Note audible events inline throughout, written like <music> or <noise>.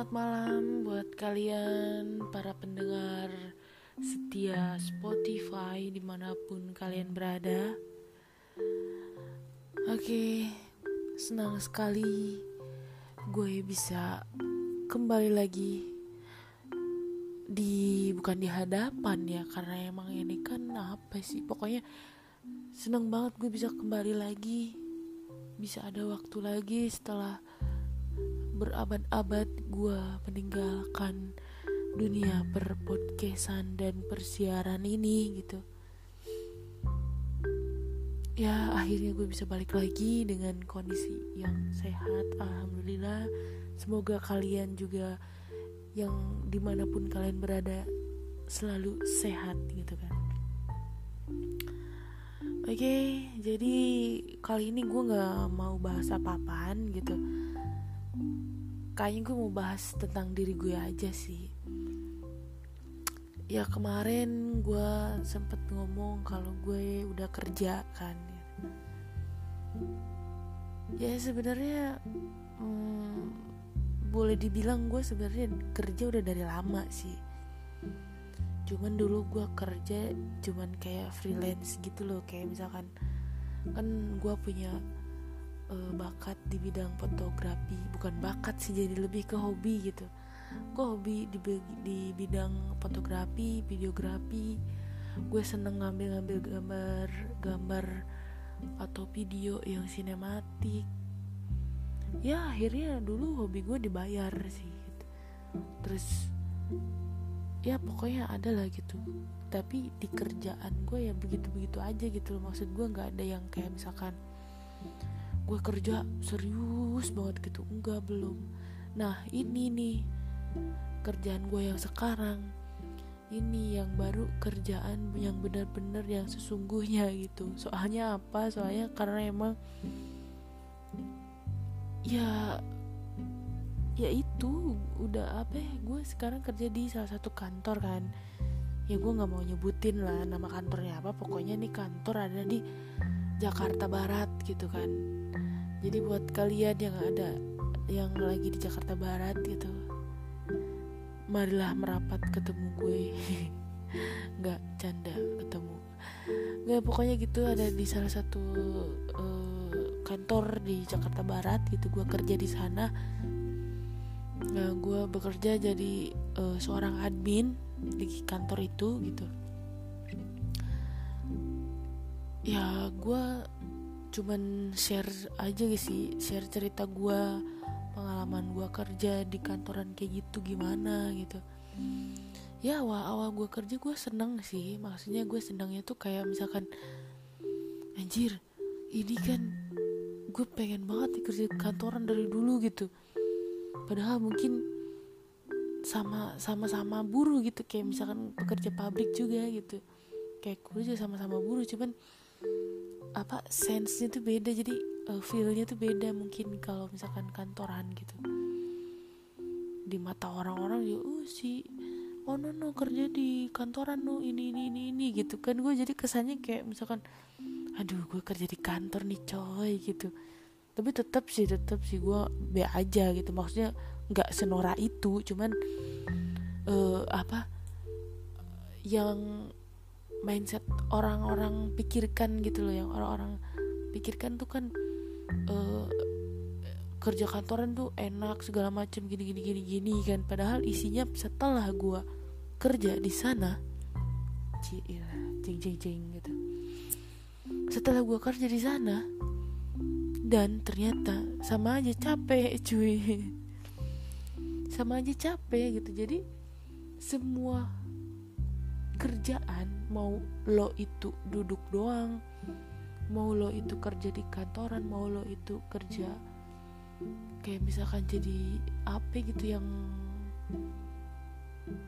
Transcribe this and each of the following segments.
Selamat malam buat kalian para pendengar setia Spotify di mana pun kalian berada. Oke, senang sekali gue bisa kembali lagi di bukan di hadapan ya karena emang ini kan apa sih pokoknya senang banget gue bisa kembali lagi bisa ada waktu lagi setelah berabad-abad gue meninggalkan dunia perpodcastan dan persiaran ini gitu. Ya akhirnya gue bisa balik lagi dengan kondisi yang sehat alhamdulillah. Semoga kalian juga yang di mana pun kalian berada selalu sehat gitu kan. Oke okay, jadi kali ini gue nggak mau bahas apa-apaan gitu kayaknya gue mau bahas tentang diri gue aja sih. Ya kemarin gue sempet ngomong kalau gue udah kerja kan. Ya sebenarnya hmm, boleh dibilang gue sebenarnya kerja udah dari lama sih. Cuman dulu gue kerja cuman kayak freelance gitu loh. Kayak misalkan kan gue punya uh, bakat di bidang fotografi. Bukan bakat sih jadi lebih ke hobi gitu. Gue hobi di, di bidang fotografi videografi? Gue seneng ngambil-ngambil gambar gambar atau video yang sinematik. Ya akhirnya dulu hobi gue dibayar sih. Gitu. terus ya pokoknya ada lah gitu. Tapi di kerjaan gue ya begitu-begitu aja gitu loh. Maksud gue nggak ada yang kayak misalkan gue kerja serius banget gitu. Enggak belum. Nah ini nih kerjaan gue yang sekarang. Ini yang baru kerjaan yang benar-benar yang sesungguhnya gitu. Soalnya apa? Soalnya karena emang ya ya itu udah apa ya? Gue sekarang kerja di salah satu kantor kan. Ya gue nggak mau nyebutin lah nama kantornya apa. Pokoknya nih kantor ada di Jakarta Barat gitu kan jadi buat kalian yang ada yang lagi di Jakarta Barat gitu marilah merapat ketemu gue. <laughs> Nggak canda ketemu. Nggak pokoknya gitu ada di salah satu uh, kantor di Jakarta Barat gitu gue kerja di sana. Nah, gue bekerja jadi uh, seorang admin di kantor itu gitu. Ya gue cuman share aja sih? Share cerita gue pengalaman gue kerja di kantoran kayak gitu gimana gitu. Ya awal awal gue kerja gue seneng sih. Maksudnya gue senangnya tuh kayak misalkan anjir ini kan gue pengen banget kerja kantoran dari dulu gitu. Padahal mungkin sama sama sama buruh gitu. Kayak misalkan pekerja pabrik juga gitu. Kayak gue juga sama-sama buruh cuman apa sense-nya tuh beda jadi uh, feel-nya tuh beda mungkin kalau misalkan kantoran gitu. Di mata orang-orang ya uh si oh no no kerja di kantoran no ini ini ini ini gitu. Kan gue jadi kesannya kayak misalkan aduh gue kerja di kantor nih coy gitu. Tapi tetap sih tetap sih gue be aja gitu. Maksudnya nggak senora itu cuman uh, apa yang mindset orang-orang pikirkan gitu loh yang orang-orang pikirkan tuh kan uh, kerja kantoran tuh enak segala macam gini gini gini gini kan. Padahal isinya setelah gue kerja di sana cila cing cing cing gitu. Setelah gue kerja di sana dan ternyata sama aja capek cuy. <laughs> Sama aja capek gitu. Jadi semua kerjaan mau lo itu duduk doang mau lo itu kerja di kantoran mau lo itu kerja kayak misalkan jadi apa gitu yang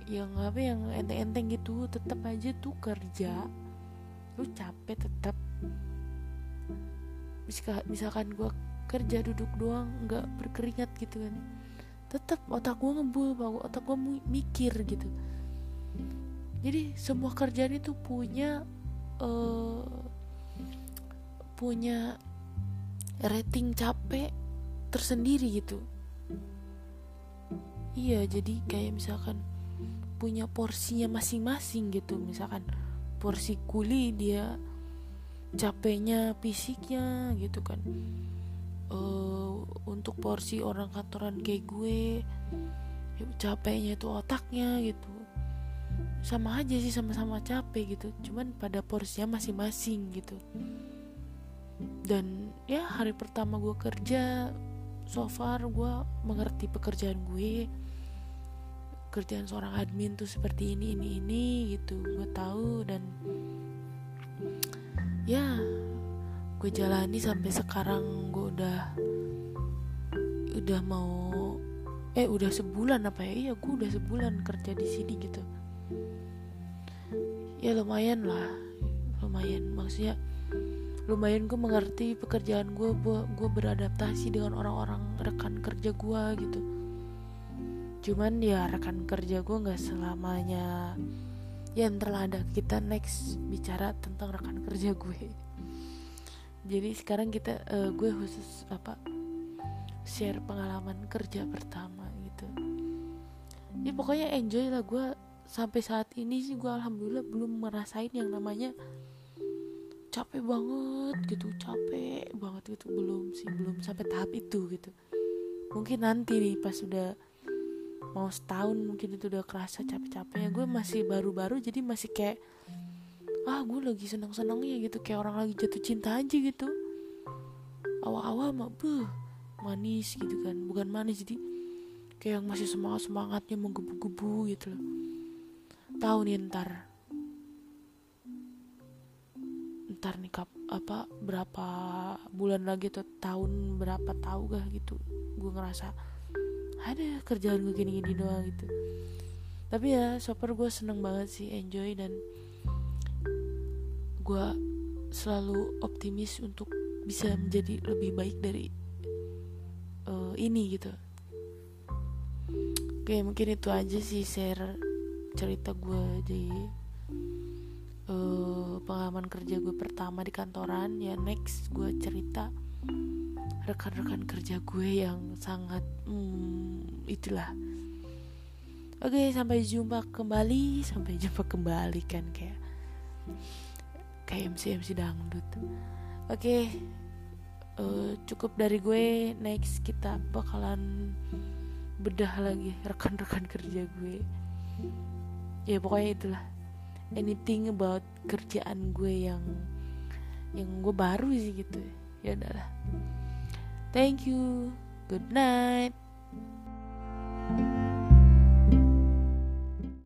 yang apa yang enteng-enteng gitu tetap aja tuh kerja lu capek tetap misalkan gue kerja duduk doang nggak berkeringat gitu kan tetap otak gue ngebul otak gue mikir gitu jadi semua kerjaan itu punya uh, punya rating capek tersendiri gitu. Iya jadi kayak misalkan punya porsinya masing-masing gitu. Misalkan porsi kuli dia capeknya fisiknya gitu kan. Uh, untuk porsi orang kantoran kayak gue ya capeknya itu otaknya gitu sama aja sih sama-sama capek gitu. Cuman pada porsinya masing-masing gitu. Dan ya hari pertama gue kerja so far gue mengerti pekerjaan gue. Kerjaan seorang admin tuh seperti ini ini ini gitu gue tahu. Dan ya gue jalani sampai sekarang gue udah udah mau eh udah sebulan apa ya? Iya gue udah sebulan kerja di sini gitu ya lumayan lah. Lumayan. Maksudnya lumayan gue mengerti pekerjaan gue gue beradaptasi dengan orang-orang rekan kerja gue gitu. Cuman ya rekan kerja gue nggak selamanya ya ntar ada kita next bicara tentang rekan kerja gue. Jadi sekarang kita uh, gue khusus apa share pengalaman kerja pertama gitu. Ya pokoknya enjoy lah. Gue sampai saat ini sih gue alhamdulillah belum merasain yang namanya capek banget gitu capek banget gitu. Belum sih belum sampai tahap itu gitu. Mungkin nanti nih pas sudah mau setahun mungkin itu udah kerasa capek-capeknya. Gue masih baru-baru jadi masih kayak ah gue lagi seneng-senengnya gitu kayak orang lagi jatuh cinta aja gitu. Awal-awal mah beuh manis gitu kan. Bukan manis jadi kayak yang masih semangat semangatnya menggebu-gebu gitu loh tahu nih ntar. Ntar nih kap apa berapa bulan lagi tuh tahun berapa tahu gak gitu. Gue ngerasa ada kerjaan gue gini-gini doang gitu. Tapi ya super gue seneng banget sih enjoy dan gue selalu optimis untuk bisa menjadi lebih baik dari uh, ini gitu. Oke mungkin itu aja sih share cerita gue di uh, pengalaman kerja gue pertama di kantoran ya next gue cerita rekan-rekan kerja gue yang sangat hmm, itulah. Oke sampai jumpa kembali sampai jumpa kembali kan kayak kayak MC MC dangdut. Oke uh, cukup dari gue. Next kita bakalan bedah lagi rekan-rekan kerja gue ya pokoknya itulah. Anything about kerjaan gue yang yang gue baru sih gitu. Ya udahlah. Thank you. Good night. thank you